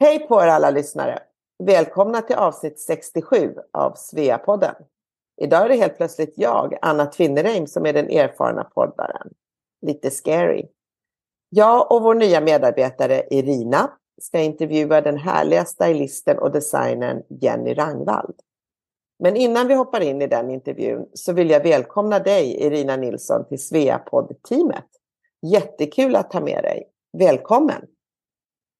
Hej på er alla lyssnare! Välkomna till avsnitt 67 av Sveapodden. Idag är det helt plötsligt jag, Anna Tvinnereim, som är den erfarna poddaren. Lite scary. Jag och vår nya medarbetare Irina ska intervjua den härliga stylisten och designern Jenny Rangvald. Men innan vi hoppar in i den intervjun så vill jag välkomna dig Irina Nilsson till Sveapodd-teamet. Jättekul att ha med dig. Välkommen!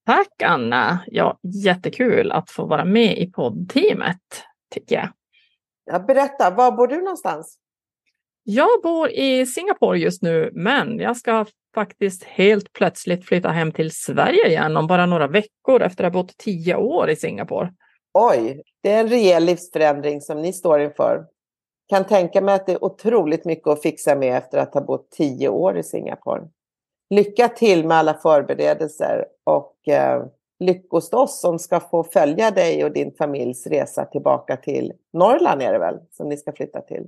Tack Anna! Ja, jättekul att få vara med i poddteamet, tycker jag. Ja, berätta, var bor du någonstans? Jag bor i Singapore just nu, men jag ska faktiskt helt plötsligt flytta hem till Sverige igen om bara några veckor efter att ha bott tio år i Singapore. Oj, det är en rejäl livsförändring som ni står inför. Kan tänka mig att det är otroligt mycket att fixa med efter att ha bott tio år i Singapore. Lycka till med alla förberedelser och eh, lyckos oss som ska få följa dig och din familjs resa tillbaka till Norrland är det väl som ni ska flytta till?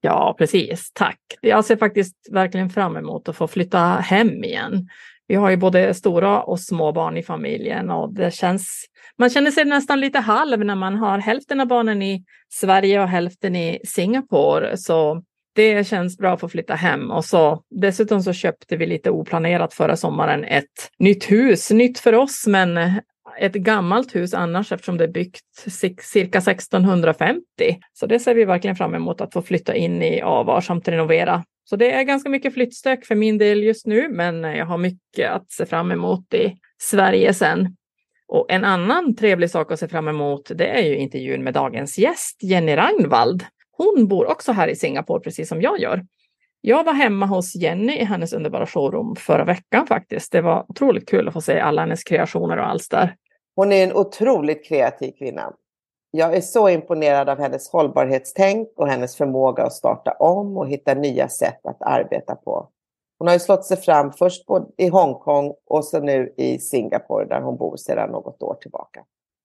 Ja, precis. Tack. Jag ser faktiskt verkligen fram emot att få flytta hem igen. Vi har ju både stora och små barn i familjen och det känns, man känner sig nästan lite halv när man har hälften av barnen i Sverige och hälften i Singapore. Så det känns bra att få flytta hem och så dessutom så köpte vi lite oplanerat förra sommaren ett nytt hus, nytt för oss, men ett gammalt hus annars eftersom det är byggt cirka 1650. Så det ser vi verkligen fram emot att få flytta in i och varsamt renovera. Så det är ganska mycket flyttstök för min del just nu, men jag har mycket att se fram emot i Sverige sen. Och en annan trevlig sak att se fram emot, det är ju intervjun med dagens gäst, Jenny Ragnvald. Hon bor också här i Singapore, precis som jag gör. Jag var hemma hos Jenny i hennes underbara showroom förra veckan faktiskt. Det var otroligt kul att få se alla hennes kreationer och allt där. Hon är en otroligt kreativ kvinna. Jag är så imponerad av hennes hållbarhetstänk och hennes förmåga att starta om och hitta nya sätt att arbeta på. Hon har ju slått sig fram först i Hongkong och så nu i Singapore där hon bor sedan något år tillbaka.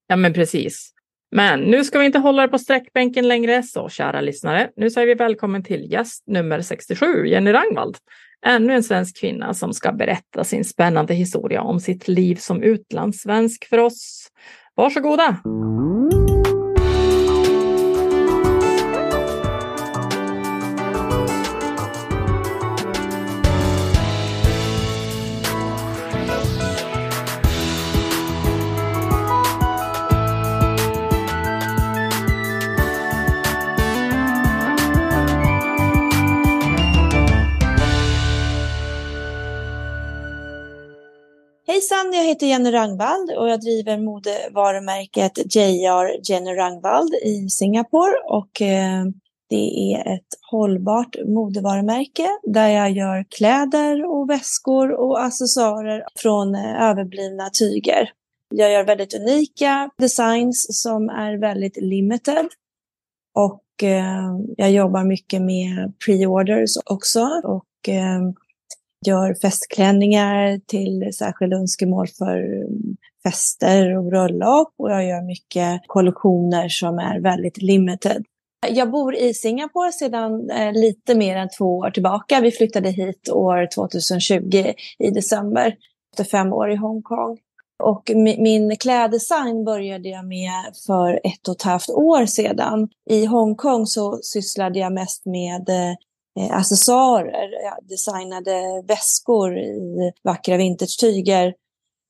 Ja, men precis. Men nu ska vi inte hålla det på sträckbänken längre, så kära lyssnare, nu säger vi välkommen till gäst nummer 67, Jenny Rangvald. Ännu en svensk kvinna som ska berätta sin spännande historia om sitt liv som utlandssvensk för oss. Varsågoda! Hejsan, jag heter Jenny Rangvald och jag driver modevarumärket JR Jenny Rangvald i Singapore. Och eh, det är ett hållbart modevarumärke där jag gör kläder och väskor och accessoarer från eh, överblivna tyger. Jag gör väldigt unika designs som är väldigt limited. Och eh, jag jobbar mycket med pre-orders också. Och eh, gör festklänningar till särskilda önskemål för mm, fester och bröllop och jag gör mycket kollektioner som är väldigt limited. Jag bor i Singapore sedan eh, lite mer än två år tillbaka. Vi flyttade hit år 2020 i december efter fem år i Hongkong. Och min kläddesign började jag med för ett och ett halvt år sedan. I Hongkong så sysslade jag mest med eh, Eh, accessoarer. Jag designade väskor i vackra vintage-tyger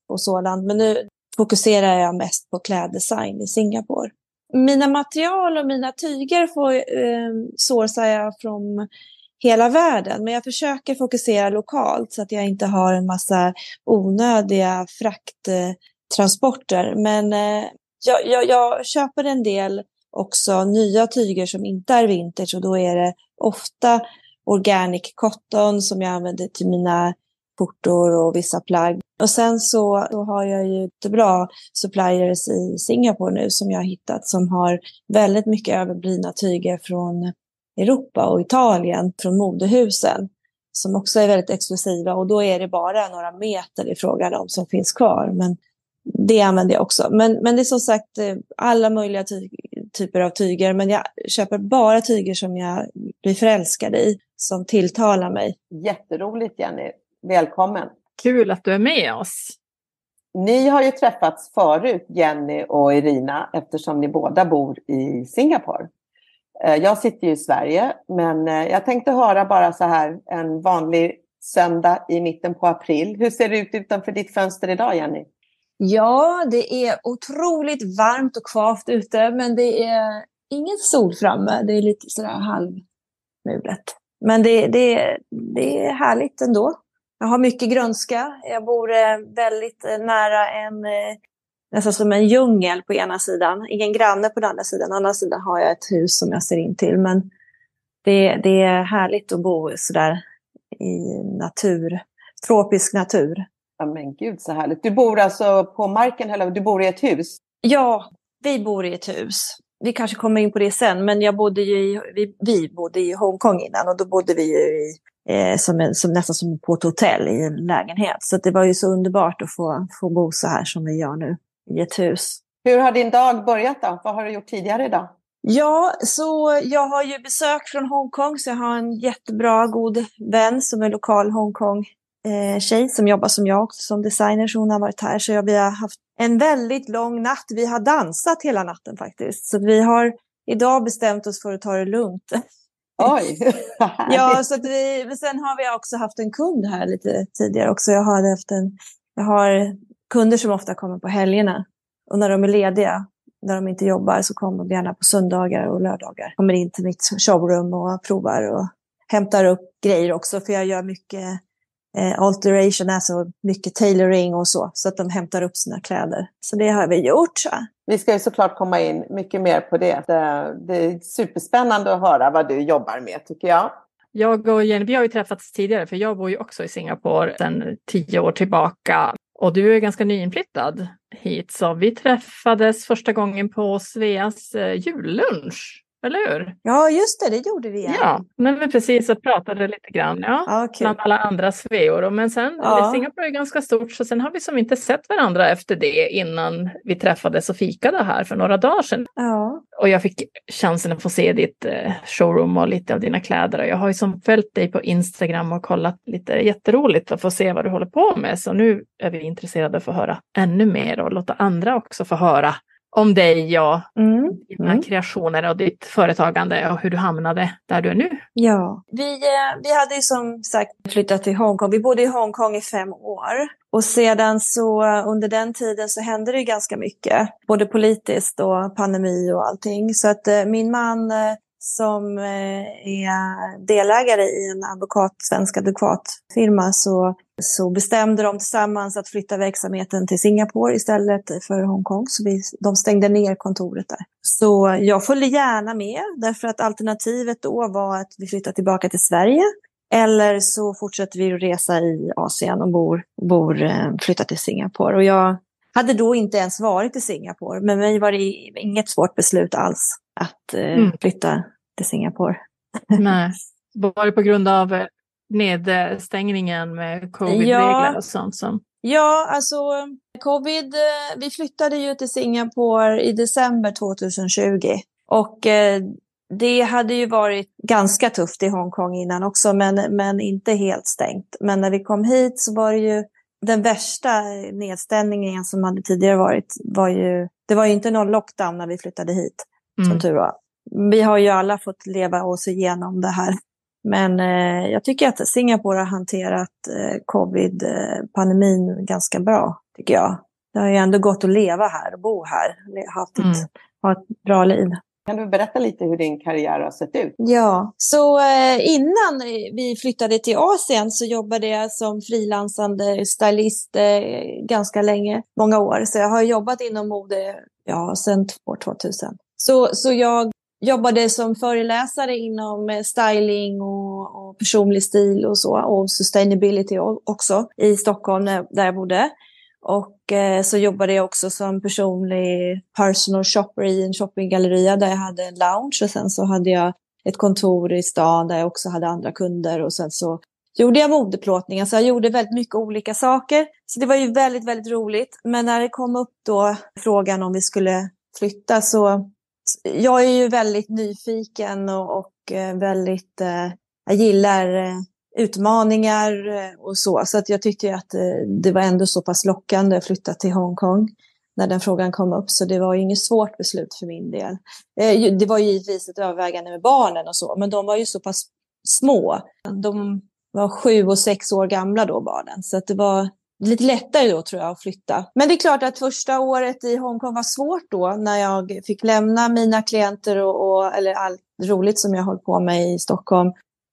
och sådant. Men nu fokuserar jag mest på kläddesign i Singapore. Mina material och mina tyger får eh, sourcar jag från hela världen. Men jag försöker fokusera lokalt så att jag inte har en massa onödiga frakttransporter. Men eh, jag, jag, jag köper en del också nya tyger som inte är vintage och då är det ofta organic cotton som jag använder till mina skjortor och vissa plagg. Och sen så, så har jag ju bra suppliers i Singapore nu som jag har hittat som har väldigt mycket överblivna tyger från Europa och Italien från modehusen som också är väldigt exklusiva och då är det bara några meter i frågan om som finns kvar. Men det använder jag också. Men, men det är som sagt eh, alla möjliga tyger typer av tyger. Men jag köper bara tyger som jag blir förälskad i, som tilltalar mig. Jätteroligt Jenny. Välkommen! Kul att du är med oss. Ni har ju träffats förut, Jenny och Irina, eftersom ni båda bor i Singapore. Eh, jag sitter ju i Sverige, men eh, jag tänkte höra bara så här en vanlig söndag i mitten på april. Hur ser det ut utanför ditt fönster idag, Jenny? Ja, det är otroligt varmt och kvavt ute, men det är ingen sol framme. Det är lite sådär halvmulet. Men det, det, det är härligt ändå. Jag har mycket grönska. Jag bor eh, väldigt eh, nära en, eh, nästan som en djungel på ena sidan. Ingen granne på den andra sidan. På andra sidan har jag ett hus som jag ser in till. Men det, det är härligt att bo sådär i natur, tropisk natur. Ja men gud så härligt. Du bor alltså på marken eller du bor i ett hus? Ja, vi bor i ett hus. Vi kanske kommer in på det sen, men jag bodde i, vi, vi bodde i Hongkong innan och då bodde vi ju i, eh, som, en, som nästan som på ett hotell i en lägenhet. Så det var ju så underbart att få, få bo så här som vi gör nu i ett hus. Hur har din dag börjat då? Vad har du gjort tidigare idag? Ja, så jag har ju besök från Hongkong, så jag har en jättebra god vän som är lokal Hongkong eh, tjej som jobbar som jag också som designer, så hon har varit här. Så jag, vi har haft en väldigt lång natt. Vi har dansat hela natten faktiskt. Så vi har idag bestämt oss för att ta det lugnt. Oj! ja, så att vi, men sen har vi också haft en kund här lite tidigare också. Jag har, haft en, jag har kunder som ofta kommer på helgerna. Och när de är lediga, när de inte jobbar, så kommer de gärna på söndagar och lördagar. Kommer in till mitt showroom och provar och hämtar upp grejer också. För jag gör mycket eh, alteration, alltså mycket tailoring och så. Så att de hämtar upp sina kläder. Så det har vi gjort. Så. Vi ska ju såklart komma in mycket mer på det. det. Det är superspännande att höra vad du jobbar med tycker jag. Jag och Jenny, vi har ju träffats tidigare för jag bor ju också i Singapore sedan tio år tillbaka. Och du är ganska nyinflyttad hit, så vi träffades första gången på Sveas eh, jullunch. Eller hur? Ja, just det, det gjorde vi. Ja, ja men vi precis och pratade lite grann. Ja, ja okay. Bland alla andra sveor. Men sen, ja. Singapore är ganska stort, så sen har vi som inte sett varandra efter det innan vi träffades och fikade här för några dagar sedan. Ja. Och jag fick chansen att få se ditt eh, showroom och lite av dina kläder. Och jag har ju som följt dig på Instagram och kollat lite. Jätteroligt att få se vad du håller på med. Så nu är vi intresserade av att få höra ännu mer och låta andra också få höra om dig och mm. dina mm. kreationer och ditt företagande och hur du hamnade där du är nu. Ja, vi, eh, vi hade ju som sagt flyttat till Hongkong. Vi bodde i Hongkong i fem år. Och sedan så under den tiden så hände det ganska mycket. Både politiskt och pandemi och allting. Så att eh, min man eh, som är delägare i en advokat, svensk advokatfirma så så bestämde de tillsammans att flytta verksamheten till Singapore istället för Hongkong. Så vi, de stängde ner kontoret där. Så jag följde gärna med därför att alternativet då var att vi flyttar tillbaka till Sverige. Eller så fortsätter vi att resa i Asien och bor, bor, eh, flyttar till Singapore. Och jag hade då inte ens varit i Singapore, men mig var det inget svårt beslut alls att eh, mm. flytta till Singapore. Nej. Var det på grund av eh, nedstängningen med covid-regler ja. och sånt? Som... Ja, alltså covid, eh, vi flyttade ju till Singapore i december 2020 och eh, det hade ju varit ganska tufft i Hongkong innan också, men, men inte helt stängt. Men när vi kom hit så var det ju den värsta nedstängningen som hade tidigare varit, var ju, det var ju inte någon lockdown när vi flyttade hit, mm. som tur var. Vi har ju alla fått leva oss igenom det här men eh, jag tycker att Singapore har hanterat eh, covid-pandemin ganska bra, tycker jag. Det har ju ändå gått att leva här och bo här, haft ett, mm. ha ett bra liv. Kan du berätta lite hur din karriär har sett ut? Ja, så eh, innan vi flyttade till Asien så jobbade jag som frilansande stylist eh, ganska länge, många år. Så jag har jobbat inom mode ja, sedan år 2000. Så, så jag jobbade som föreläsare inom eh, styling och, och, personlig stil och så och sustainability också i Stockholm eh, där jag bodde. Och eh, så jobbade jag också som personlig personal shopper i en shoppinggalleria där jag hade en lounge och sen så hade jag ett kontor i stan där jag också hade andra kunder och sen så gjorde jag modeplåtningar. Så jag gjorde väldigt mycket olika saker. Så det var ju väldigt, väldigt roligt. Men när det kom upp då frågan om vi skulle flytta så jag är ju väldigt nyfiken och, och eh, väldigt, eh, jag gillar, eh, utmaningar eh, och så. Så att jag tyckte att eh, det var ändå så pass lockande att flytta till Hongkong när den frågan kom upp. Så det var inget svårt beslut för min del. Det var givetvis ett övervägande med barnen och så, men de var ju så pass små. De var sju och sex år gamla då, barnen. Så att det var lite lättare då tror jag att flytta. Men det är klart att första året i Hongkong var svårt då när jag fick lämna mina klienter och, och eller allt roligt som jag höll på med i Stockholm.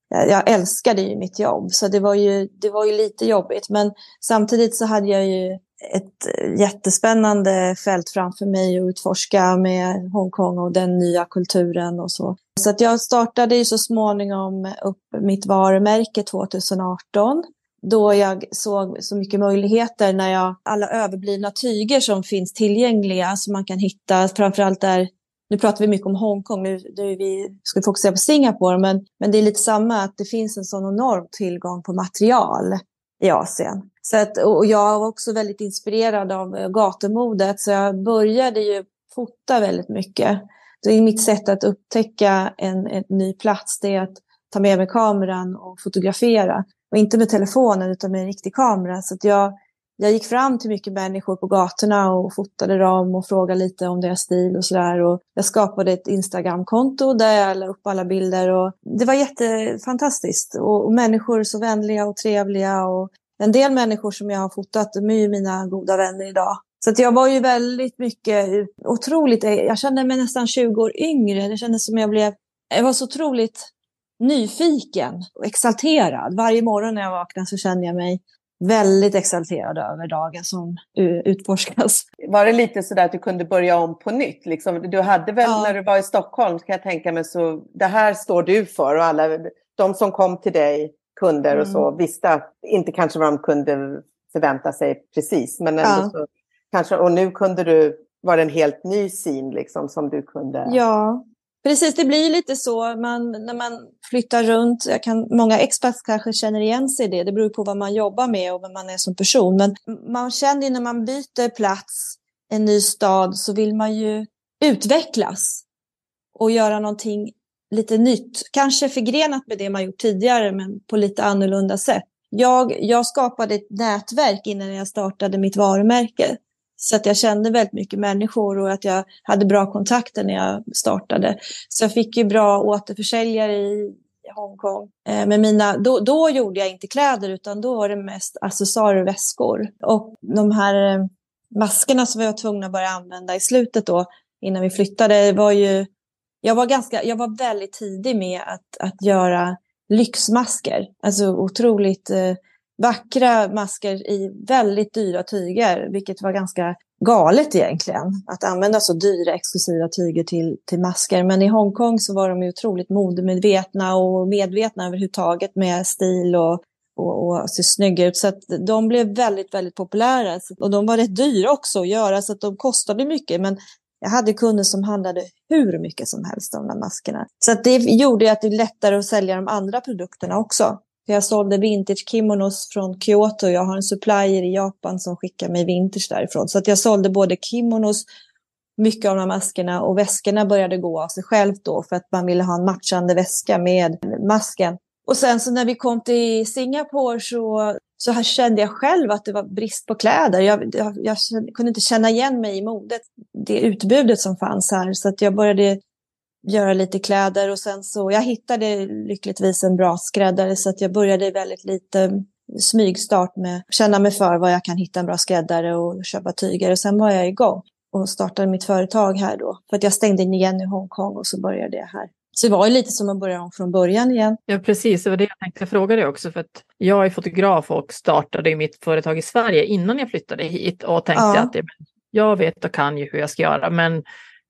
Jag älskade ju mitt jobb så det var ju, det var ju lite jobbigt men samtidigt så hade jag ju ett jättespännande fält framför mig att utforska med Hongkong och den nya kulturen och så. Så att jag startade ju så småningom upp mitt varumärke 2018 då jag såg så mycket möjligheter när jag, alla överblivna tyger som finns tillgängliga som man kan hitta, framförallt där, nu pratar vi mycket om Hongkong, nu, nu vi ska vi fokusera på Singapore, men, men det är lite samma att det finns en sån enorm tillgång på material i Asien. Så att, och jag var också väldigt inspirerad av eh, gatumodet, så jag började ju fota väldigt mycket. Det är mitt sätt att upptäcka en, en ny plats, det är att ta med mig kameran och fotografera. Och inte med telefonen utan med en riktig kamera. Så jag, jag gick fram till mycket människor på gatorna och fotade dem och frågade lite om deras stil och sådär. Jag skapade ett Instagramkonto där jag la upp alla bilder. Och det var jättefantastiskt. Och, och människor så vänliga och trevliga. Och en del människor som jag har fotat, de är ju mina goda vänner idag. Så jag var ju väldigt mycket, otroligt, jag kände mig nästan 20 år yngre. Det kändes som jag blev, jag var så otroligt nyfiken och exalterad. Varje morgon när jag vaknar så känner jag mig väldigt exalterad över dagen som utforskas. Var det lite så att du kunde börja om på nytt? Liksom, du hade väl ja. när du var i Stockholm, kan jag tänka mig, så det här står du för och alla de som kom till dig, kunder och så, mm. visste att, inte kanske vad de kunde förvänta sig precis, men ändå ja. så kanske, och nu kunde du, var det en helt ny syn liksom som du kunde? Ja, Precis, det blir lite så man, när man flyttar runt. Jag kan, många expats kanske känner igen sig i det. Det beror på vad man jobbar med och vem man är som person. Men man känner ju när man byter plats, en ny stad, så vill man ju utvecklas och göra någonting lite nytt. Kanske förgrenat med det man gjort tidigare, men på lite annorlunda sätt. Jag, jag skapade ett nätverk innan jag startade mitt varumärke. Så att jag kände väldigt mycket människor och att jag hade bra kontakter när jag startade. Så jag fick ju bra återförsäljare i Hongkong. Eh, men mina, då, då gjorde jag inte kläder utan då var det mest accessoarer och väskor. Och de här eh, maskerna som vi var tvungna att börja använda i slutet då innan vi flyttade var ju... Jag var, ganska, jag var väldigt tidig med att, att göra lyxmasker. Alltså otroligt eh, vackra masker i väldigt dyra tyger, vilket var ganska galet egentligen. Att använda så dyra exklusiva tyger till, till masker. Men i Hongkong så var de ju otroligt modemedvetna och medvetna överhuvudtaget med stil och, och, och se snygga ut. Så att de blev väldigt, väldigt populära. Och de var rätt dyra också att göra, så att de kostade mycket. Men jag hade kunder som handlade hur mycket som helst om de där maskerna. Så att det gjorde att det är lättare att sälja de andra produkterna också. Jag sålde vintage kimonos från Kyoto. Jag har en supplier i Japan som skickar mig vintage därifrån. Så att jag sålde både kimonos, mycket av de här maskerna och väskorna började gå av sig självt då för att man ville ha en matchande väska med masken. Och sen så när vi kom till Singapore så, så här kände jag själv att det var brist på kläder. Jag, jag, jag kunde inte känna igen mig i modet, det utbudet som fanns här. Så att jag började göra lite kläder och sen så, jag hittade lyckligtvis en bra skräddare så att jag började väldigt lite smygstart med att känna mig för vad jag kan hitta en bra skräddare och köpa tyger och sen var jag igång och startade mitt företag här då. För att jag stängde in igen i Hongkong och så började jag här. Så det var ju lite som att börja om från början igen. Ja, precis. Det var det jag tänkte fråga dig också. För att jag är fotograf och startade mitt företag i Sverige innan jag flyttade hit och tänkte ja. att jag vet och kan ju hur jag ska göra. Men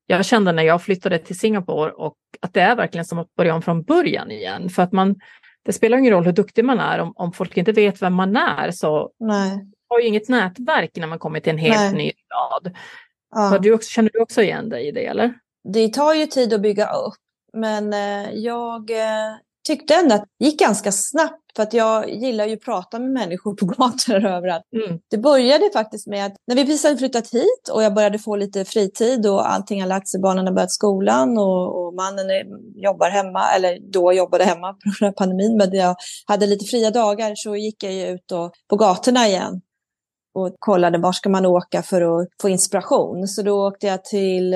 jag kände när jag flyttade till Singapore och att det är verkligen som att börja om från början igen. För att man, det spelar ingen roll hur duktig man är, om, om folk inte vet vem man är så Nej. har ju inget nätverk när man kommer till en helt Nej. ny stad. Ja. Du också, känner du också igen dig i det eller? Det tar ju tid att bygga upp, men eh, jag eh, tyckte ändå att det gick ganska snabbt för att jag gillar ju att prata med människor på gator och överallt. Mm. Det började faktiskt med att när vi precis hade flyttat hit och jag började få lite fritid och allting har lagt sig, barnen har börjat skolan och, och mannen är, jobbar hemma, eller då jobbade hemma på pandemin, men jag hade lite fria dagar så gick jag ju ut och, på gatorna igen och kollade var ska man åka för att få inspiration. Så då åkte jag till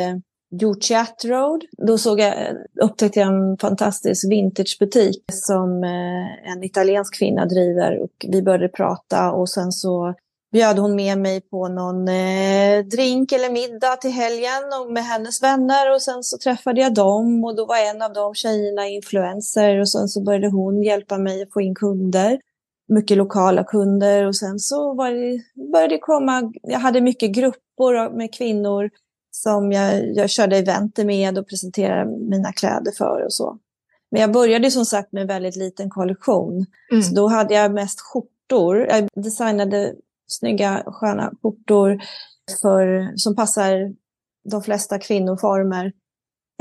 Juchat Road. Då såg jag, upptäckte jag en fantastisk vintagebutik som eh, en italiensk kvinna driver. Och vi började prata och sen så bjöd hon med mig på någon eh, drink eller middag till helgen och med hennes vänner. Och sen så träffade jag dem och då var en av de tjejerna influencer. Och sen så började hon hjälpa mig att få in kunder. Mycket lokala kunder och sen så var det, började det komma, jag hade mycket grupper med kvinnor som jag, jag körde eventer med och presenterade mina kläder för och så. Men jag började som sagt med en väldigt liten kollektion. Mm. Så då hade jag mest skjortor. Jag designade snygga, sköna skjortor för, som passar de flesta kvinnoformer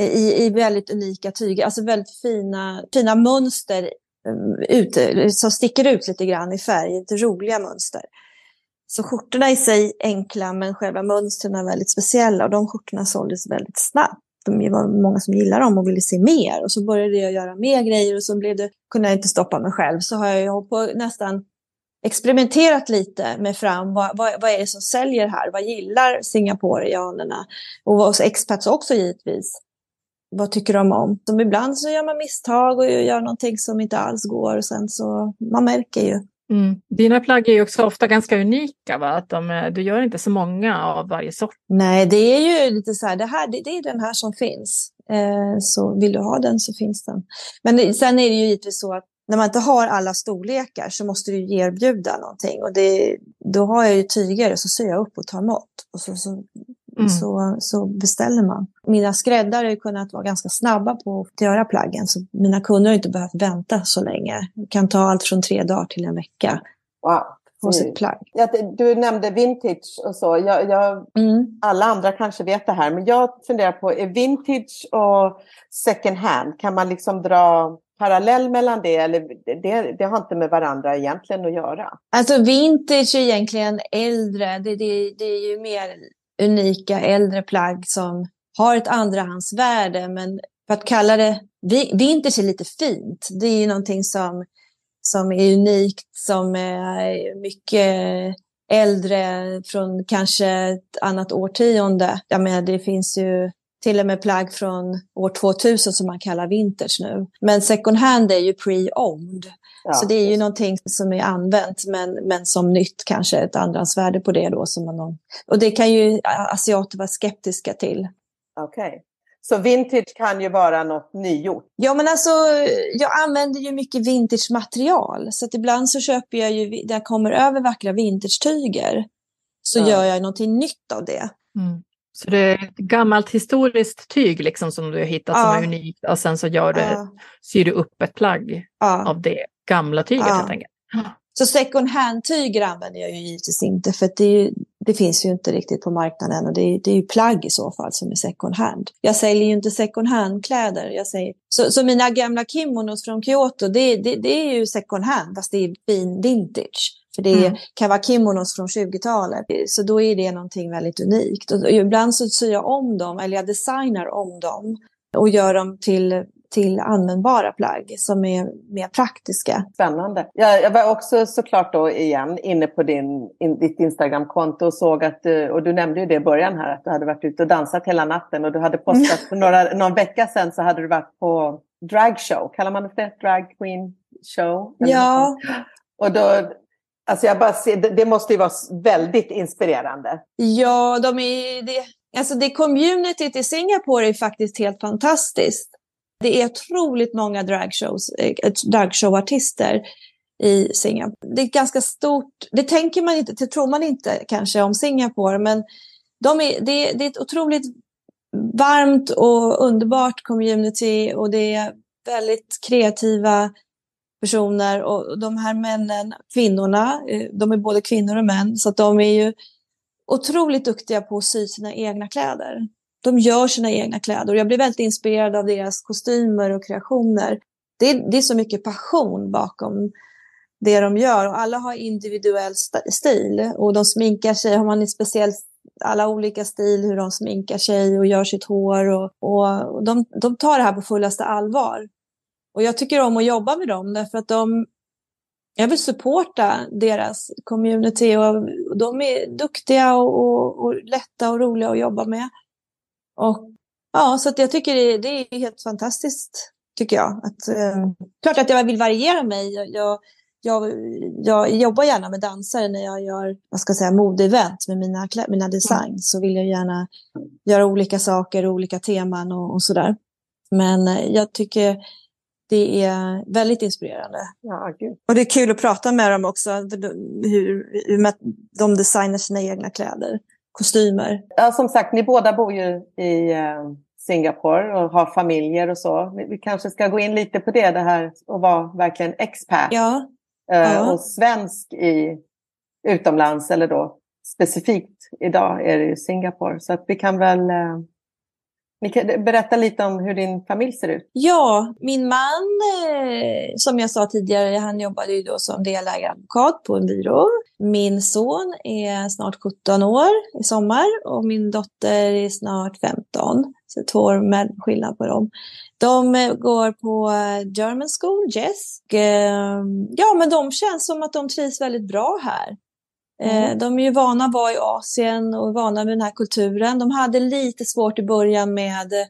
i, i väldigt unika tyger. Alltså väldigt fina, fina mönster eh, ut, som sticker ut lite grann i färg, lite roliga mönster. Så skjortorna i sig enkla, men själva mönstren är väldigt speciella och de skjortorna såldes väldigt snabbt. Det var många som gillade dem och ville se mer. Och så började jag göra mer grejer och så blev det, kunde jag inte stoppa mig själv. Så har jag på nästan experimenterat lite med fram, vad, vad, vad, är det som säljer här? Vad gillar singaporianerna? Och vad, expats också givetvis. Vad tycker de om? Som ibland så gör man misstag och gör någonting som inte alls går. Och sen så, man märker ju. Mm. Dina plagg är ju också ofta ganska unika, va? Att de, eh, du gör inte så många av varje sort. Nej, det är ju lite så här, det, här, det, det är den här som finns. Eh, så vill du ha den så finns den. Men det, sen är det ju givetvis så att när man inte har alla storlekar så måste du erbjuda någonting. Och det, då har jag ju tyger och så syr jag upp och tar mått. Och så, så Mm. Så, så beställer man. Mina skräddare har kunnat vara ganska snabba på att göra plaggen. Så mina kunder har inte behövt vänta så länge. Det kan ta allt från tre dagar till en vecka. Wow. På sitt plagg. Ja, du nämnde vintage och så. Jag, jag, mm. Alla andra kanske vet det här, men jag funderar på, är vintage och second hand, kan man liksom dra parallell mellan det eller det, det har inte med varandra egentligen att göra? Alltså vintage är egentligen äldre, det, det, det är ju mer unika äldre plagg som har ett andrahandsvärde. Men för att kalla det vintage är lite fint. Det är ju någonting som, som är unikt, som är mycket äldre från kanske ett annat årtionde. Jag menar, det finns ju till och med plagg från år 2000 som man kallar vintage nu. Men second hand är ju pre-owned. Ja, så det är ju någonting som är använt men, men som nytt kanske, ett andrahandsvärde på det då. Som man, och det kan ju asiater vara skeptiska till. Okej. Okay. Så vintage kan ju vara något nygjort? Ja, men alltså jag använder ju mycket vintage-material. Så att ibland så köper jag ju, när jag kommer över vackra vintage-tyger, så ja. gör jag någonting nytt av det. Mm. Så det är ett gammalt historiskt tyg liksom som du har hittat ja. som är unikt och sen så gör du, ja. syr du upp ett plagg ja. av det gamla tyget ja. helt enkelt. Så second hand-tyger använder jag ju givetvis inte för det, ju, det, finns ju inte riktigt på marknaden och det är, det är ju plagg i så fall som är second hand. Jag säljer ju inte second hand-kläder. Jag säger, så, så mina gamla kimonos från Kyoto, det, det, det är ju second hand fast det är fin vintage. För det mm. kan vara kimonos från 20-talet. Så då är det någonting väldigt unikt. Och ibland så syr jag om dem, eller jag designar om dem och gör dem till till användbara plagg som är mer praktiska. Spännande. Jag, jag var också såklart då igen inne på din, in, ditt Instagramkonto och såg att, och du nämnde ju det i början här, att du hade varit ute och dansat hela natten och du hade postat för några, någon vecka sedan så hade du varit på dragshow, kallar man det för Drag Queen Show? Ja. Och då, alltså jag bara ser, det, måste ju vara väldigt inspirerande. Ja, de är, det, alltså det communityt i Singapore är faktiskt helt fantastiskt. Det är otroligt många eh, dragshowartister i Singapore. Det är ganska stort, det tänker man inte, det tror man inte kanske om Singapore, men de är, det, det är ett otroligt varmt och underbart community och det är väldigt kreativa personer och de här männen, kvinnorna, eh, de är både kvinnor och män, så att de är ju otroligt duktiga på att sy sina egna kläder de gör sina egna kläder. och Jag blir väldigt inspirerad av deras kostymer och kreationer. det, är, det är så mycket passion bakom det de gör och alla har individuell stil och de sminkar sig, har man en speciell alla olika stil, hur de sminkar sig och gör sitt hår. Och, och de, de tar det här på fullaste allvar. Och jag tycker om att jobba med dem därför att de, jag vill supporta deras community och, de är duktiga och, och, och, lätta och roliga att jobba med. Och ja, så att jag tycker det, det är helt fantastiskt, tycker jag. Att, eh, klart att jag vill variera mig. Jag, jag, jag, jag jobbar gärna med dansare när jag gör vad ska jag säga, modeevent med mina, mina design. Så vill jag gärna göra olika saker, olika teman och, och sådär. Men eh, jag tycker det är väldigt inspirerande. Ja, gud. Och det är kul att prata med dem också, hur, hur de designar sina egna kläder, kostymer. Ja, som sagt, ni båda bor ju i eh, Singapore och har familjer och så. Vi kanske ska gå in lite på det, det här att vara verkligen expat. Ja. Eh, ja. Och svensk i utomlands, eller då specifikt idag är det ju Singapore. Så att vi kan väl eh, berätta lite om hur din familj ser ut. Ja, min man, eh, som jag sa tidigare, han jobbade ju då som delägaradvokat på en byrå. Min son är snart 17 år i sommar och min dotter är snart 15. Så två år med skillnad på dem. De eh, går på eh, German School, Jess. Ja, men de känns som att de trivs väldigt bra här. Mm. Eh, de är ju vana att vara i Asien och vana med den här kulturen. De hade lite svårt i början med eh,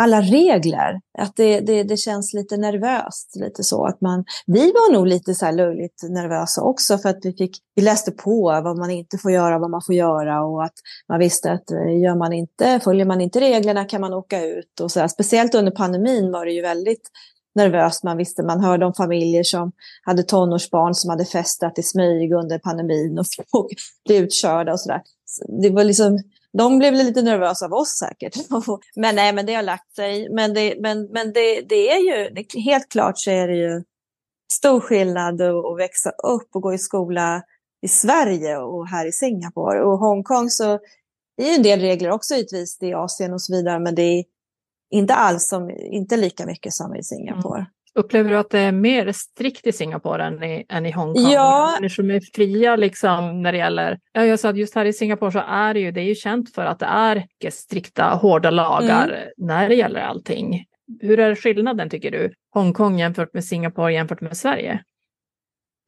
alla regler. Att det, det, det känns lite nervöst. Lite så att man, vi var nog lite så här löjligt nervösa också för att vi, fick, vi läste på vad man inte får göra, vad man får göra och att man visste att eh, gör man inte, följer man inte reglerna kan man åka ut. Och så här. Speciellt under pandemin var det ju väldigt nervöst. Man visste, man hörde om familjer som hade tonårsbarn som hade festat i smyg under pandemin och blev utkörda och sådär. Det var liksom, de blev lite nervösa av oss säkert. men nej, men det har lagt sig. Men det, men, men det, det är ju, det, helt klart så är det ju stor skillnad att växa upp och gå i skola i Sverige och här i Singapore. Och Hongkong så är ju en del regler också givetvis, i Asien och så vidare, men det är inte alls som, inte lika mycket som i Singapore. Mm. Upplever du att det är mer strikt i Singapore än i, än i Hongkong? Ja. Människor är fria liksom när det gäller... Ja, jag sa att just här i Singapore så är det ju, det är ju känt för att det är strikta, hårda lagar mm. när det gäller allting. Hur är skillnaden tycker du? Hongkong jämfört med Singapore jämfört med Sverige?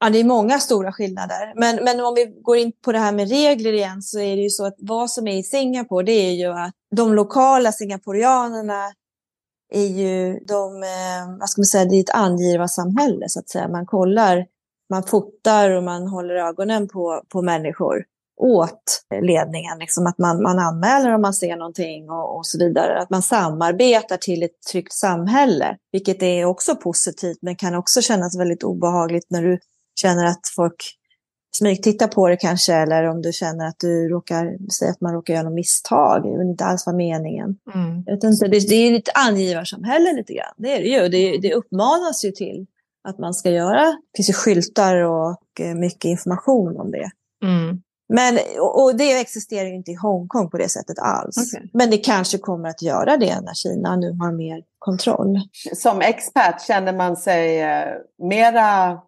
Ja, det är många stora skillnader. Men, men om vi går in på det här med regler igen så är det ju så att vad som är i Singapore det är ju att de lokala singaporianerna är ju de, eh, vad ska man säga, det är ett angivarsamhälle så att säga. Man kollar, man fotar och man håller ögonen på, på människor åt ledningen. Liksom att man, man anmäler om man ser någonting och, och så vidare. Att man samarbetar till ett tryggt samhälle, vilket är också positivt men kan också kännas väldigt obehagligt när du känner att folk smygtitta på det kanske, eller om du känner att du råkar säga att man råkar göra något misstag, det inte alls var meningen. Mm. Jag inte, det, det är ett angivarsamhälle lite grann, det är det ju. Det, det uppmanas ju till att man ska göra. Det finns ju skyltar och eh, mycket information om det. Mm. Men, och det existerar ju inte i Hongkong på det sättet alls. Okay. Men det kanske kommer att göra det när Kina nu har mer kontroll. Som expert känner man sig eh, mera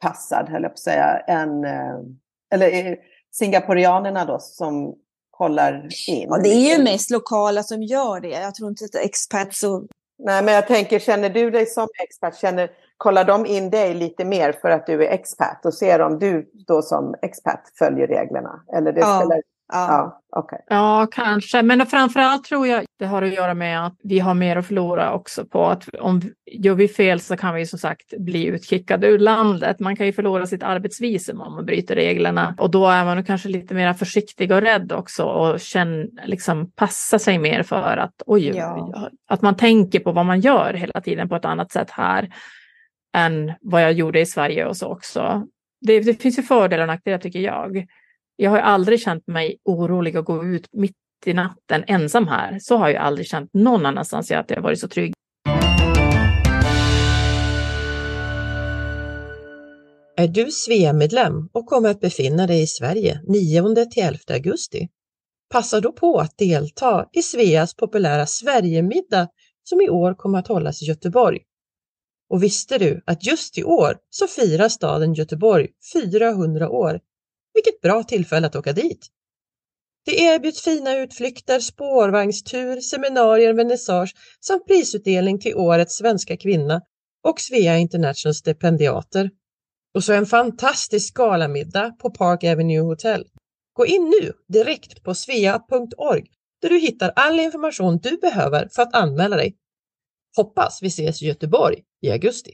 passad, höll jag på att säga, än, eh, eller singaporianerna då som kollar in. Ja, det är ju mest lokala som gör det. Jag tror inte att expats och... Nej, men jag tänker, känner du dig som expert, känner, kollar de in dig lite mer för att du är expert och ser om du då som expert följer reglerna? Eller det ja. spelar ja, okay. ja, kanske. Men framförallt tror jag det har att göra med att vi har mer att förlora också på att om gör vi fel så kan vi som sagt bli utkickade ur landet. Man kan ju förlora sitt arbetsvisum om man bryter reglerna och då är man kanske lite mer försiktig och rädd också och känn, liksom passa sig mer för att oj, ja. att man tänker på vad man gör hela tiden på ett annat sätt här än vad jag gjorde i Sverige och så också. Det, det finns ju fördelar och nackdelar tycker jag. Jag har aldrig känt mig orolig att gå ut mitt i natten ensam här. Så har jag aldrig känt någon annanstans att jag varit så trygg. Är du Svea-medlem och kommer att befinna dig i Sverige 9 till 11 augusti? Passa då på att delta i Sveas populära Sverigemiddag som i år kommer att hållas i Göteborg. Och visste du att just i år så firar staden Göteborg 400 år? Vilket bra tillfälle att åka dit! Det erbjuds fina utflykter, spårvagnstur, seminarier, vernissage samt prisutdelning till årets svenska kvinna och Svea International stipendiater. Och så en fantastisk galamiddag på Park Avenue Hotel. Gå in nu direkt på svea.org där du hittar all information du behöver för att anmäla dig. Hoppas vi ses i Göteborg i augusti.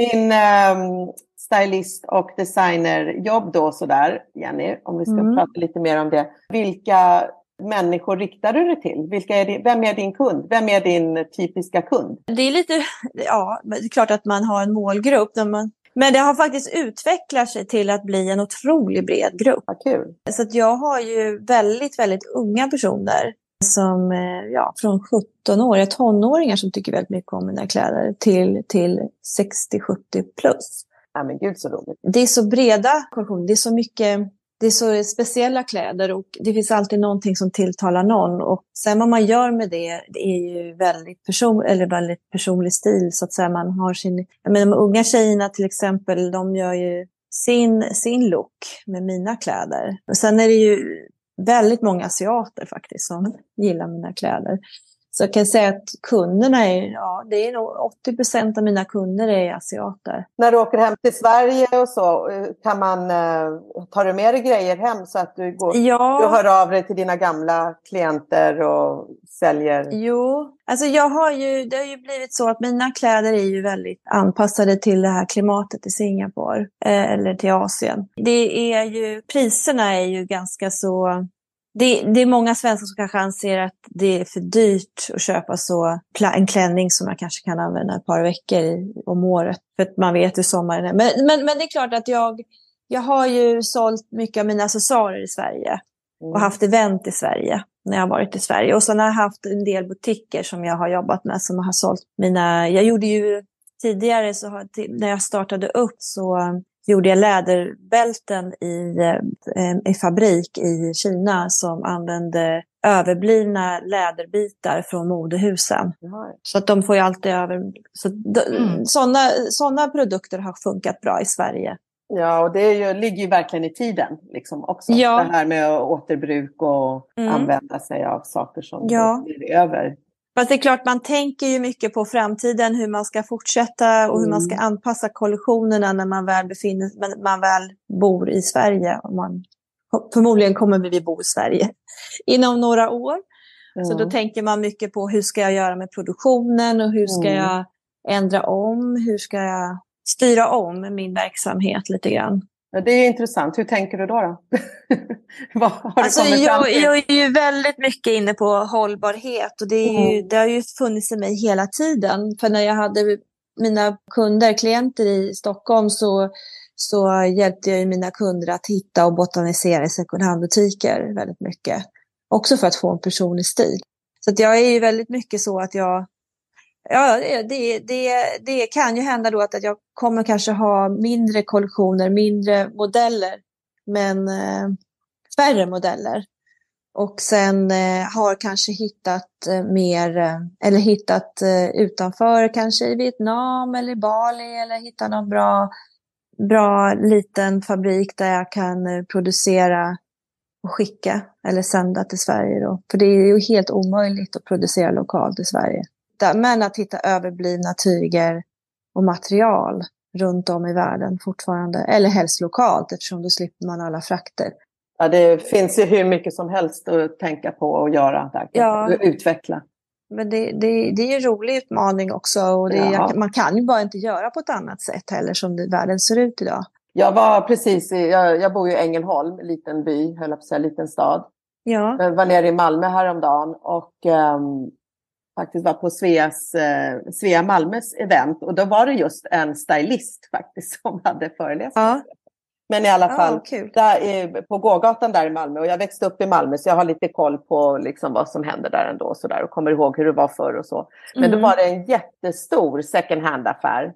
Din um, stylist och designerjobb då sådär, Jenny, om vi ska mm. prata lite mer om det. Vilka människor riktar du dig till? Vilka är din, vem är din kund? Vem är din typiska kund? Det är lite, ja, det är klart att man har en målgrupp. Man, men det har faktiskt utvecklat sig till att bli en otroligt bred grupp. Kul. Så att jag har ju väldigt, väldigt unga personer som, eh, ja, från 17-åriga tonåringar som tycker väldigt mycket om mina kläder till, till 60-70 plus. Ja, men gud så roligt. Det är så breda kollektioner, det är så mycket det är så speciella kläder och det finns alltid någonting som tilltalar någon. Och sen vad man gör med det, det är ju väldigt, person, eller väldigt personlig stil. Så att säga. Man har sin, jag menar, de unga tjejerna till exempel, de gör ju sin, sin look med mina kläder. Och sen är det ju väldigt många asiater faktiskt som gillar mina kläder. Så jag kan säga att kunderna är, ja, det är nog 80 procent av mina kunder är asiater. När du åker hem till Sverige och så, eh, kan man, eh, tar du med dig grejer hem så att du, går, ja. du hör av dig till dina gamla klienter och säljer? Jo, alltså jag har ju, det har ju blivit så att mina kläder är ju väldigt anpassade till det här klimatet i Singapore eh, eller till Asien. Det är ju, priserna är ju ganska så det, det, är många svenskar som kanske anser att det är för dyrt att köpa så en klänning som man kanske kan använda ett par veckor om året. För att man vet hur sommaren är. Men, men, men det är klart att jag, jag har ju sålt mycket av mina accessoarer i Sverige. Och mm. haft event i Sverige när jag har varit i Sverige. Och sen har jag haft en del butiker som jag har jobbat med som har sålt mina... Jag gjorde ju tidigare, så har, när jag startade upp så gjorde jag läderbälten i, eh, i fabrik i Kina som använde överblivna läderbitar från modehusen. Ja. Så att de får ju alltid över... Så mm. sådana, sådana produkter har funkat bra i Sverige. Ja, och det ju, ligger ju verkligen i tiden liksom också. Ja. Det här med återbruk och mm. använda sig av saker som ja. blir över. Fast det är klart, man tänker ju mycket på framtiden, hur man ska fortsätta och mm. hur man ska mm. anpassa kollektionerna när man väl, befinner, man väl bor i Sverige. Man, förmodligen kommer vi bo i Sverige inom några år. Mm. Så då tänker man mycket på hur ska jag göra med produktionen och hur ska mm. jag ändra om, hur ska jag styra om min verksamhet lite grann. Det är intressant. Hur tänker du då? då? Vad har alltså, jag, jag, är ju väldigt mycket inne på hållbarhet och det, är ju, mm. det har ju funnits i mig hela tiden. För när jag hade mina kunder, klienter i Stockholm så, så hjälpte jag mina kunder att hitta och botanisera i second hand-butiker väldigt mycket. Också för att få en personlig stil. Så jag är ju väldigt mycket så att jag Ja, det, det, det kan ju hända då att jag kommer kanske ha mindre kollektioner, mindre modeller, men eh, färre modeller. Och sen eh, har kanske hittat eh, mer, eh, eller hittat eh, utanför, kanske i Vietnam eller i Bali, eller hittat någon bra, bra liten fabrik där jag kan eh, producera och skicka eller sända till Sverige. Då. För det är ju helt omöjligt att producera lokalt i Sverige hitta, men att hitta överblivna tyger och material runt om i världen fortfarande. Eller helst lokalt eftersom då slipper man alla frakter. Ja, det finns ju hur mycket som helst att tänka på och göra där. Ja. Utveckla. Men det, det, det är en rolig utmaning också och ja. man kan ju bara inte göra på ett annat sätt heller som det, världen ser ut idag. Jag var precis i, jag, jag bor ju i Ängelholm, en liten by, höll jag på att säga, liten stad. Ja. Jag var nere i Malmö häromdagen och um, faktiskt var på Sveas, eh, Svea Malmös event och då var det just en stylist faktiskt som hade föreläst. Ja. Men i alla fall, oh, där är, på gågatan där i Malmö och jag växte upp i Malmö så jag har lite koll på liksom vad som händer där ändå och, så där, och kommer ihåg hur det var förr och så. Men mm. då var det en jättestor second hand-affär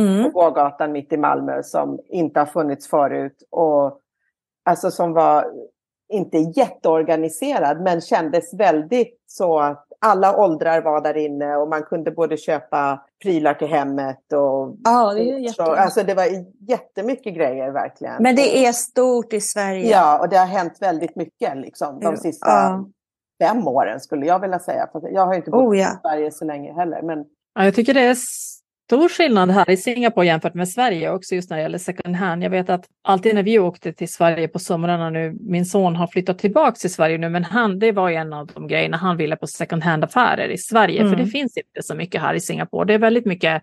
mm. på gågatan mitt i Malmö som inte har funnits förut och alltså som var inte jätteorganiserad, men kändes väldigt så att alla åldrar var där inne och man kunde både köpa prylar till hemmet och... Ja, det är. Alltså det var jättemycket grejer verkligen. Men det är stort i Sverige. Ja, och det har hänt väldigt mycket liksom, de sista ja. fem åren skulle jag vilja säga. Jag har inte bott oh, ja. i Sverige så länge heller. Men... Ja, jag tycker det är stor skillnad här i Singapore jämfört med Sverige också just när det gäller second hand. Jag vet att alltid när vi åkte till Sverige på somrarna nu, min son har flyttat tillbaka till Sverige nu, men han, det var en av de grejerna han ville på second hand affärer i Sverige, mm. för det mm. finns inte så mycket här i Singapore. Det är väldigt mycket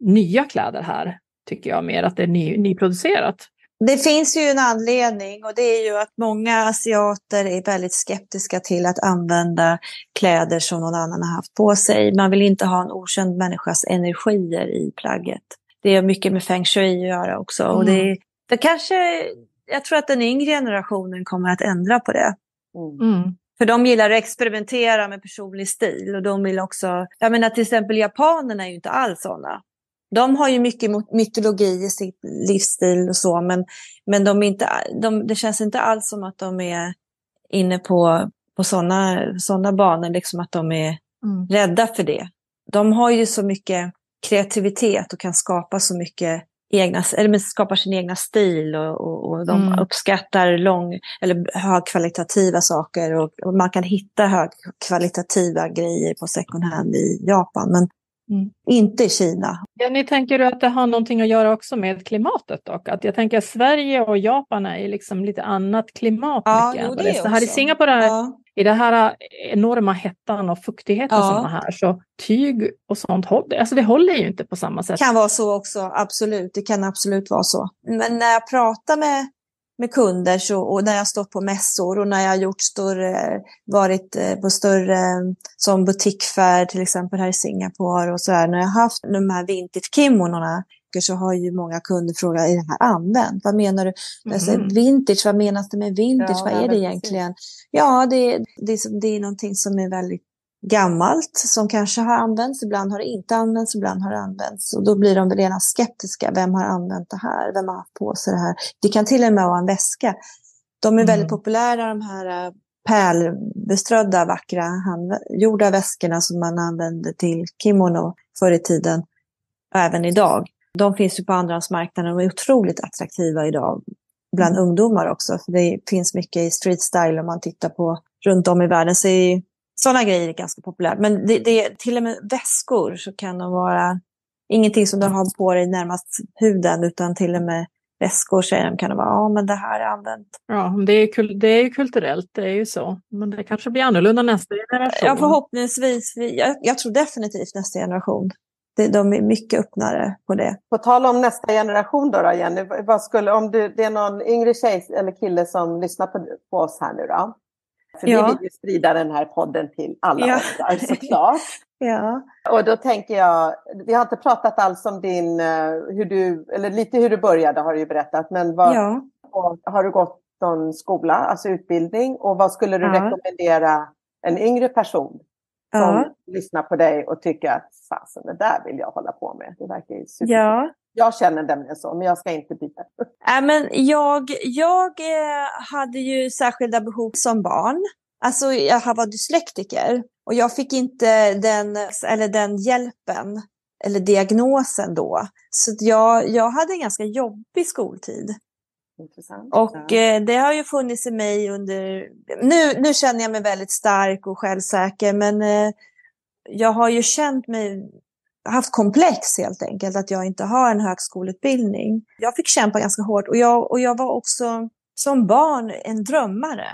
nya kläder här, tycker jag mer, att det är ny, nyproducerat. Det finns ju en anledning och det är ju att många asiater är väldigt skeptiska till att använda kläder som någon annan har haft på sig. Man vill inte ha en okänd människas energier i plagget. Det har mycket med feng shui att göra också. Mm. Och det, mm. det kanske, jag tror att den yngre generationen kommer att ändra på det. Mm. mm. För de gillar att experimentera med personlig stil och de vill också, jag menar till exempel japanerna är ju inte alls sådana. De har ju mycket mytologi i sin livsstil och så, men, men de inte, de, det känns inte alls som att de är inne på, på sådana såna banor, liksom att de är mm. rädda för det. De har ju så mycket kreativitet och kan skapa så mycket egna, eller skapar sin egna stil och, och, och de mm. uppskattar lång, eller högkvalitativa saker och, och, man kan hitta högkvalitativa grejer på second hand i Japan. Men Mm. Inte i Kina. Jenny, tänker du att det har någonting att göra också med klimatet dock? Att jag tänker att Sverige och Japan är liksom lite annat klimat. Ja, jo, det, det. här i Singapore, ja. i den här enorma hettan och fuktigheten ja. som är här, så tyg och sånt håller, alltså det håller ju inte på samma sätt. Det kan vara så också, absolut. Det kan absolut vara så. Men när jag pratar med med kunder så, och när jag stått på mässor och när jag gjort större, varit eh, på större som butikfärd till exempel här i Singapore och så där. När jag haft de här vintage-kimonorna så har ju många kunder frågat, är det här använt? Vad menar du? Mm. Säger, vintage, vad menas det med vintage? Ja, vad är det egentligen? Ja, det, det, det är någonting som är väldigt gammalt som kanske har använts, ibland har det inte använts, ibland har det använts. Och då blir de redan skeptiska. Vem har använt det här? Vem har haft på sig det här? Det kan till och med vara en väska. De är mm. väldigt populära de här äh, pärlbeströdda, vackra, handgjorda väskorna som man använde till kimono förr i tiden, även idag. De finns ju på andrahandsmarknaden och är otroligt attraktiva idag bland mm. ungdomar också. För det finns mycket i street style om man tittar på runt om i världen. Så är sådana grejer är ganska populärt. Men det, det, till och med väskor så kan de vara ingenting som du har på dig närmast huden utan till och med väskor säger de kan det vara, ja men det här är använt. Ja, det är, det är ju kulturellt, det är ju så. Men det kanske blir annorlunda nästa generation. Ja, förhoppningsvis. Jag, jag tror definitivt nästa generation. De är mycket öppnare på det. På tal om nästa generation då, då Jenny, vad skulle, om du, det är någon yngre tjej eller kille som lyssnar på, på oss här nu då. För ja. vi vill ju sprida den här podden till alla ja. åldrar såklart. ja. Och då tänker jag, vi har inte pratat alls om din, eh, hur du, eller lite hur du började har du ju berättat, men vad, ja. har du gått någon skola, alltså utbildning och vad skulle du ja. rekommendera en yngre person som ja. lyssnar på dig och tycker att fasen, det där vill jag hålla på med. Det verkar ju super. Ja. Jag känner nämligen så, men jag ska inte byta. Äh, men jag, jag eh, hade ju särskilda behov som barn. Alltså jag var dyslektiker och jag fick inte den, eller den hjälpen eller diagnosen då. Så jag, jag hade en ganska jobbig skoltid. Intressant. Och eh, det har ju funnits i mig under... Nu, nu känner jag mig väldigt stark och självsäker, men eh, jag har ju känt mig haft komplex helt enkelt, att jag inte har en högskoleutbildning. Jag fick kämpa ganska hårt och jag, och jag var också som barn en drömmare.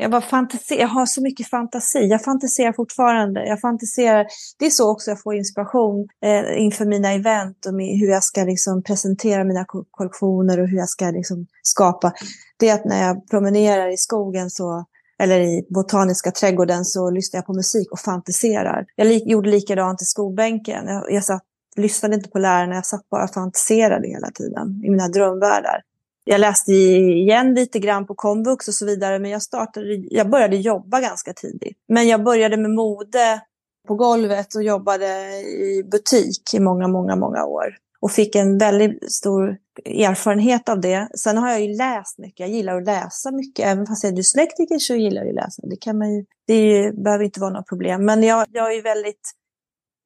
Jag, bara fantasi, jag har så mycket fantasi. Jag fantiserar fortfarande. Jag fantiserar. Det är så också jag får inspiration eh, inför mina event och med, hur jag ska liksom, presentera mina kollektioner och hur jag ska liksom, skapa. Det är att när jag promenerar i skogen så eller i botaniska trädgården så lyssnar jag på musik och fantiserar. Jag li gjorde likadant i skolbänken. Jag, jag satt, lyssnade inte på lärarna, jag satt bara och fantiserade hela tiden i mina drömvärldar. Jag läste igen lite grann på komvux och så vidare, men jag, startade, jag började jobba ganska tidigt. Men jag började med mode på golvet och jobbade i butik i många, många, många år. och fick en väldigt stor erfarenhet av det. Sen har jag ju läst mycket, jag gillar att läsa mycket, även fast jag är dyslektiker så gillar jag att läsa. Det, kan man ju, det ju, behöver inte vara något problem. Men jag, jag är väldigt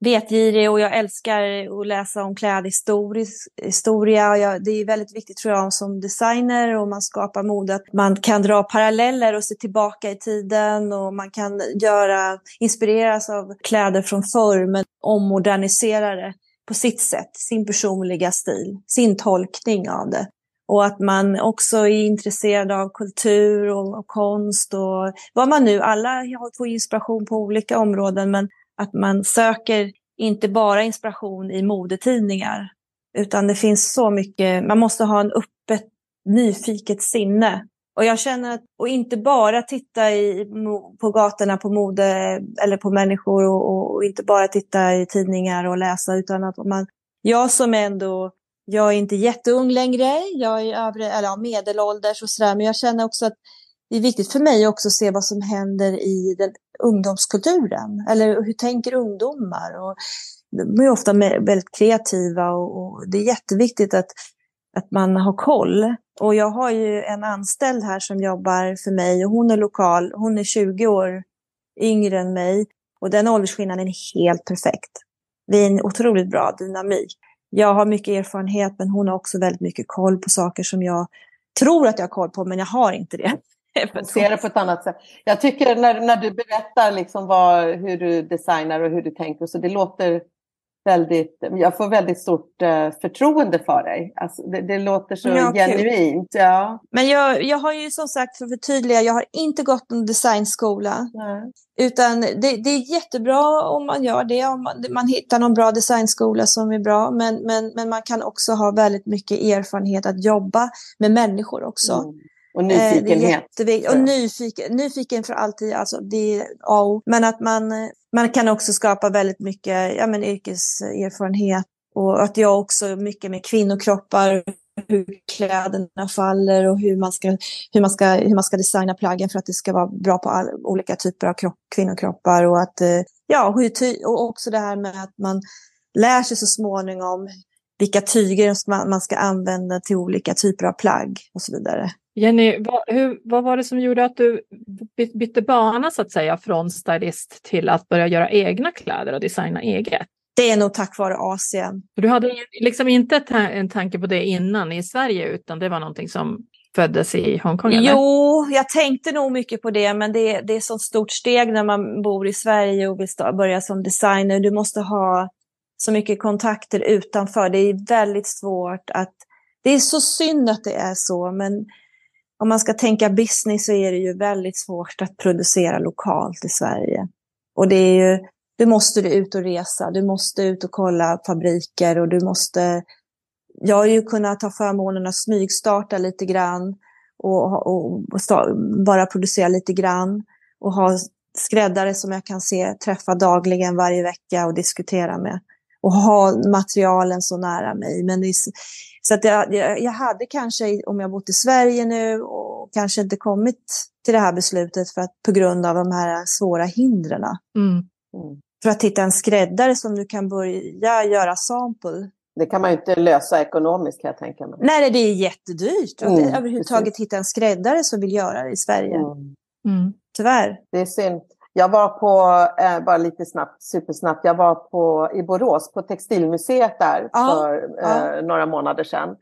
vetgirig och jag älskar att läsa om klädhistoria. Jag, det är väldigt viktigt tror jag som designer och man skapar mode att man kan dra paralleller och se tillbaka i tiden och man kan göra, inspireras av kläder från förr men ommodernisera det på sitt sätt, sin personliga stil, sin tolkning av det. Och att man också är intresserad av kultur och, och konst och vad man nu, alla får inspiration på olika områden men att man söker inte bara inspiration i modetidningar, utan det finns så mycket, man måste ha en öppet, nyfiket sinne. Och jag känner att, och inte bara titta i, på gatorna på mode eller på människor och, och, inte bara titta i tidningar och läsa, utan att man, jag som ändå, jag är inte jätteung längre, jag är övre, eller ja, medelålders och sådär, men jag känner också att det är viktigt för mig också att se vad som händer i den ungdomskulturen. Eller hur tänker ungdomar? Och de är ofta väldigt kreativa och, och, det är jätteviktigt att, att man har koll. Och jag har ju en anställd här som jobbar för mig och hon är lokal. Hon är 20 år yngre än mig och den åldersskillnaden är helt perfekt. Vi är en otroligt bra dynamik. Jag har mycket erfarenhet men hon har också väldigt mycket koll på saker som jag tror att jag har koll på men jag har inte det. ser det på ett annat sätt. Jag tycker när, när du berättar liksom vad, hur du designar och hur du tänker, så det låter väldigt, jag får väldigt stort uh, förtroende för dig. Alltså, det, det låter så ja, genuint. Ja. Men jag, jag har ju som sagt, för att förtydliga, jag har inte gått en designskola. Nej. Utan det, det, är jättebra om man gör det, om man, man hittar någon bra designskola som är bra. Men, men, men man kan också ha väldigt mycket erfarenhet att jobba med människor också. Mm. Och eh, nyfikenhet. Eh, och nyfiken, nyfiken för alltid, alltså det är A Men att man, man kan också skapa väldigt mycket ja, men yrkeserfarenhet. Och att jag också mycket med kvinnokroppar, hur kläderna faller och hur man ska, hur man ska, hur man ska designa plaggen för att det ska vara bra på all, olika typer av kropp, kvinnokroppar. Och, att, eh, ja, hur, och också det här med att man lär sig så småningom vilka tyger man ska använda till olika typer av plagg och så vidare. Jenny, vad, hur, vad var det som gjorde att du bytte bana så att säga från stylist till att börja göra egna kläder och designa eget? Det är nog tack vare Asien. Du hade liksom inte en tanke på det innan i Sverige utan det var någonting som föddes i Hongkong? Eller? Jo, jag tänkte nog mycket på det, men det, det är ett så stort steg när man bor i Sverige och vill börja som designer. Du måste ha så mycket kontakter utanför. Det är väldigt svårt att... Det är så synd att det är så, men om man ska tänka business så är det ju väldigt svårt att producera lokalt i Sverige. Och det är ju, du måste du ut och resa, du måste ut och kolla fabriker och du måste... Jag har ju kunnat ta förmånen att smygstarta lite grann och, och, och bara producera lite grann och ha skräddare som jag kan se träffa dagligen varje vecka och diskutera med och ha materialen så nära mig. Men det, så att jag, jag, hade kanske, om jag bott i Sverige nu och kanske inte kommit till det här beslutet för att, på grund av de här svåra hindren. Mm. Mm. För att hitta en skräddare som du kan börja göra sample. Det kan man ju inte lösa ekonomiskt kan jag tänka mig. Nej, det är jättedyrt. Mm, att överhuvudtaget precis. hitta en skräddare som vill göra det i Sverige. Mm. mm. Tyvärr. Det är synd. Jag var på, eh, bara lite snabbt, supersnabbt, jag var på, i Borås på Textilmuseet där ja, för ja. Eh, några månader sedan.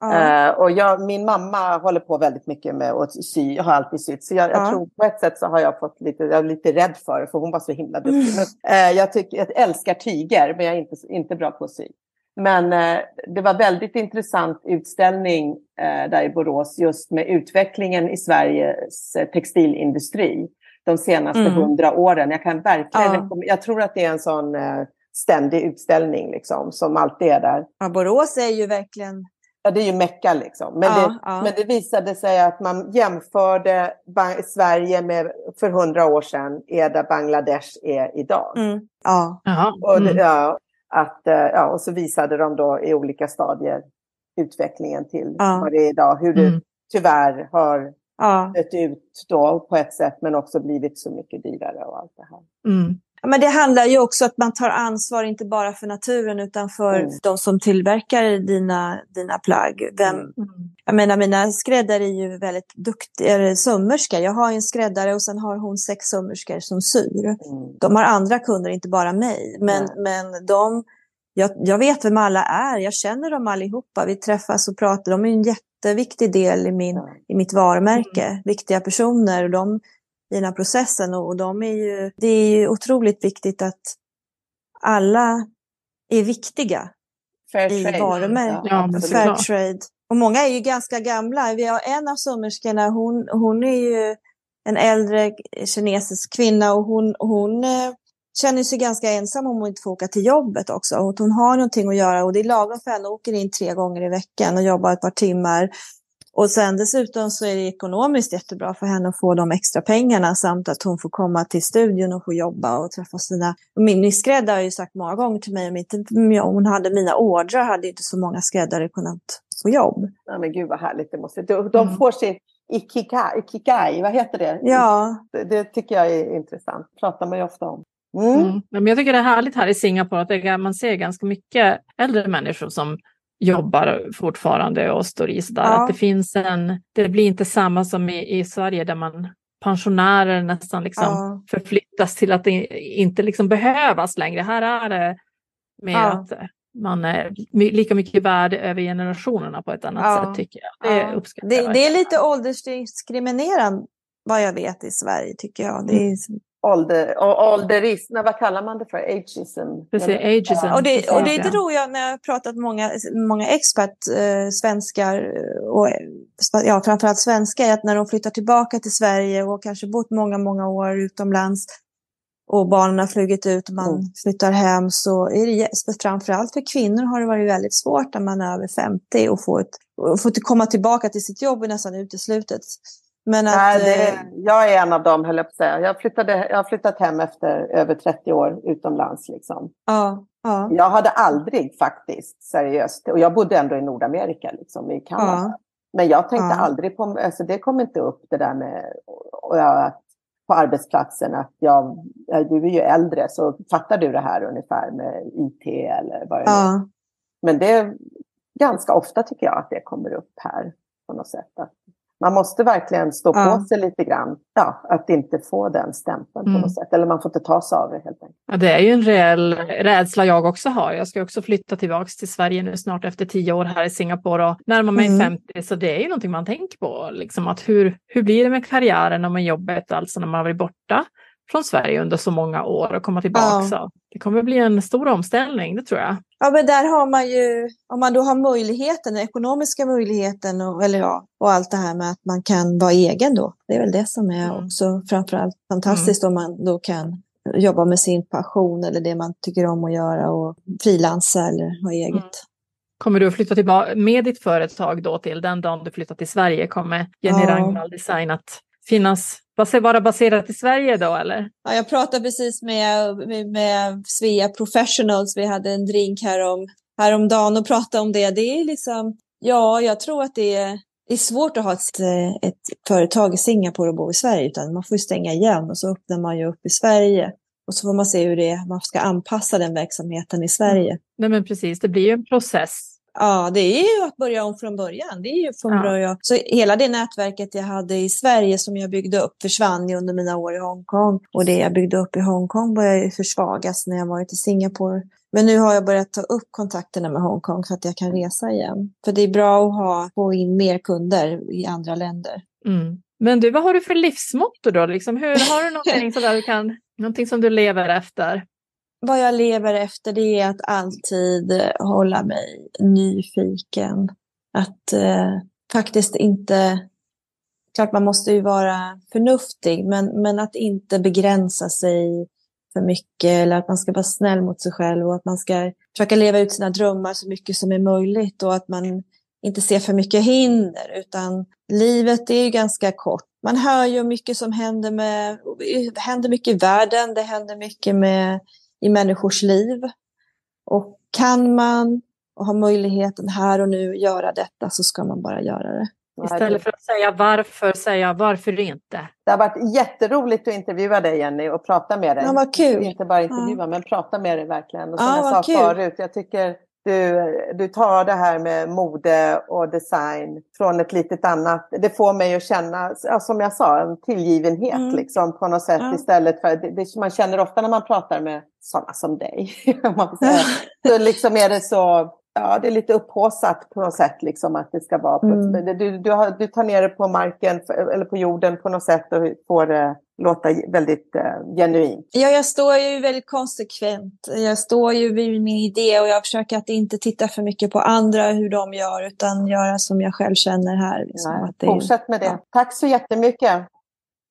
Ja. Eh, och jag, min mamma håller på väldigt mycket med att sy, jag har alltid sytt. Så jag, jag tror på ett sätt så har jag fått lite, jag är lite rädd för det, för hon var så himla duktig. Mm. Eh, jag, tycker, jag älskar tyger, men jag är inte, inte bra på att sy. Men eh, det var väldigt intressant utställning eh, där i Borås just med utvecklingen i Sveriges textilindustri de senaste mm. hundra mm. åren. Jag kan verkligen ja. Jag tror att det är en sån eh, ständig utställning liksom, som alltid är där. Ja, Borås är ju verkligen... Ja, det är ju Mecka liksom. Men, ja, det, ja. men det visade sig att man jämförde Sverige med för hundra år sedan är där Bangladesh är idag. Mm. Ja. Och, det, mm. ja, att, eh, ja, och så visade de då i olika stadier utvecklingen till vad det är idag. Hur det mm. tyvärr har ja. dött ut då på ett sätt men också blivit så mycket dyrare och allt det här. Mm. men det handlar ju också att man tar ansvar, inte bara för naturen, utan för mm. de som tillverkar dina, dina plagg. Vem, mm. Jag menar, mina skräddare är ju väldigt duktiga sömmerskor. Jag har en skräddare och sen har hon sex sömmerskor som syr. Mm. De har andra kunder, inte bara mig. Men, men de, jag, jag vet vem alla är, jag känner dem allihopa. Vi träffas och pratar. De är en jätteviktig del i, min, i mitt varumärke. Mm. Viktiga personer. De, i den här processen. Och de är ju, det är ju otroligt viktigt att alla är viktiga fair i varumärket. Ja, fair trade. Och många är ju ganska gamla. Vi har en av sömmerskorna, hon, hon är ju en äldre kinesisk kvinna och hon, hon eh, känner sig ganska ensam om hon inte får åka till jobbet också. Och hon har någonting att göra och det är lagom för henne. Hon åker in tre gånger i veckan och jobbar ett par timmar. Och sen dessutom så är det ekonomiskt jättebra för henne att få de extra pengarna samt att hon får komma till studion och få jobba och träffa sina... Min skräddare har ju sagt många gånger till mig om inte om hon hade mina ordrar hade inte så många skräddare kunnat få jobb. Ja, men gud vad härligt det måste De, de mm. får sin ikigai, ikigai, vad heter det? Ja. Det, det tycker jag är intressant. Pratar man ju ofta om. Mm. Mm. Men jag tycker det är härligt här i Singapore att man ser ganska mycket äldre människor som jobbar fortfarande och står i sådär. Ja. Att det finns en, det blir inte samma som i, i Sverige där man pensionärer nästan liksom ja. förflyttas till att det inte liksom behövas längre. Här är det mer ja. att man är lika mycket värd över generationerna på ett annat ja. sätt tycker jag. Det, ja. uppskattar det, det är lite åldersdiskriminerande vad jag vet i Sverige tycker jag. Det är, ålder, ålderism, vad kallar man det för? Ageism? Precis, ageism. Och det, och det tror jag när jag har pratat med många, många expert, eh, svenskar och ja, framförallt svenskar, att när de flyttar tillbaka till Sverige och kanske bott många, många år utomlands och barnen har flugit ut och man mm. flyttar hem så är det framförallt för kvinnor har det varit väldigt svårt när man är över 50 och får, ett, och får komma tillbaka till sitt jobb är nästan uteslutet. Men att, Nej, det, eh, jag är en av dem, höll jag på att säga. Jag, flyttade, jag har flyttat hem efter över 30 år utomlands. Liksom. Ja, ja. Jag hade aldrig faktiskt, seriöst, och jag bodde ändå i Nordamerika, liksom, i Kanada. Ja. Men jag tänkte aldrig på, alltså det kom inte upp det där med och jag, på arbetsplatsen att jag, du är ju äldre så fattar du det här ungefär med IT eller vad det är. Men det är ganska ofta tycker jag att det kommer upp här på något sätt. Att man måste verkligen stå ja. på sig lite grann. Ja, att inte få den stämpeln mm. på något sätt. Eller man får inte ta sig av det helt enkelt. Ja, det är ju en reell rädsla jag också har. Jag ska också flytta tillbaka till Sverige nu snart efter tio år här i Singapore och närmar mig mm. 50. Så det är ju någonting man tänker på. Liksom att hur, hur blir det med karriären och med jobbet alltså när man har varit borta? Från Sverige under så många år och komma tillbaka. Ja. Det kommer bli en stor omställning, det tror jag. Ja, men där har man ju, om man då har möjligheten, den ekonomiska möjligheten och, eller ja, och allt det här med att man kan vara egen då. Det är väl det som är mm. också framförallt fantastiskt mm. om man då kan jobba med sin passion eller det man tycker om att göra och frilansa eller ha eget. Mm. Kommer du att flytta tillbaka med ditt företag då till den dagen du flyttar till Sverige? Kommer Jenny ja. Ragnvall Design att finnas vara baserat i Sverige då eller? Ja, jag pratade precis med, med, med Svea Professionals. Vi hade en drink härom, häromdagen och pratade om det. Det är liksom, ja, jag tror att det är, det är svårt att ha ett, ett företag i Singapore och bo i Sverige, utan man får stänga igen och så öppnar man ju upp i Sverige. Och så får man se hur det är, man ska anpassa den verksamheten i Sverige. Mm. Nej men precis, det blir ju en process Ja, det är ju att börja om från början. Det är ju från ja. början. Så hela det nätverket jag hade i Sverige som jag byggde upp försvann ju under mina år i Hongkong. Och det jag byggde upp i Hongkong började försvagas när jag varit i Singapore. Men nu har jag börjat ta upp kontakterna med Hongkong så att jag kan resa igen. För det är bra att ha, få in mer kunder i andra länder. Mm. Men du, vad har du för livsmotto då? Liksom, hur, har du någonting, sådär, du kan, någonting som du lever efter? Vad jag lever efter det är att alltid eh, hålla mig nyfiken. Att eh, faktiskt inte... Klart man måste ju vara förnuftig, men, men att inte begränsa sig för mycket eller att man ska vara snäll mot sig själv och att man ska försöka leva ut sina drömmar så mycket som är möjligt och att man inte ser för mycket hinder utan livet är ju ganska kort. Man hör ju mycket som händer med, händer mycket i världen, det händer mycket med i människors liv. Och kan man och har möjligheten här och nu göra detta så ska man bara göra det. Istället för att säga varför, säga varför inte. Det har varit jätteroligt att intervjua dig Jenny och prata med dig. Ja, vad kul. Inte bara intervjua ja. men prata med dig verkligen. Och som ja, jag sa kul. förut, jag tycker du, du tar det här med mode och design från ett litet annat. Det får mig att känna, som jag sa, en tillgivenhet mm. liksom, på något sätt ja. istället för det, det, man känner ofta när man pratar med sådana som dig. så liksom är det så ja, det är lite upphåsat på något sätt. Liksom, att det ska vara på, mm. du, du, du tar ner det på marken eller på jorden på något sätt och får det låta väldigt uh, genuint. Ja, jag står ju väldigt konsekvent. Jag står ju vid min idé och jag försöker att inte titta för mycket på andra hur de gör utan göra som jag själv känner här. Liksom, Nej, att det, fortsätt med det. Ja. Tack så jättemycket.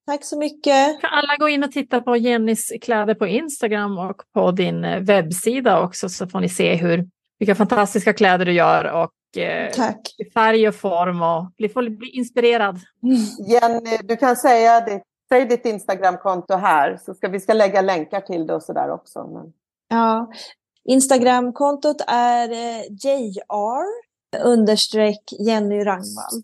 Tack så mycket. Kan alla gå in och titta på Jennys kläder på Instagram och på din eh, webbsida också så får ni se hur vilka fantastiska kläder du gör och eh, Tack. färg och form och bli, får bli inspirerad. Jenny, du kan säga ditt, säg ditt Instagramkonto här så ska vi ska lägga länkar till det och sådär också. Men... Ja, Instagramkontot är eh, JR understreck Jenny Rangvall.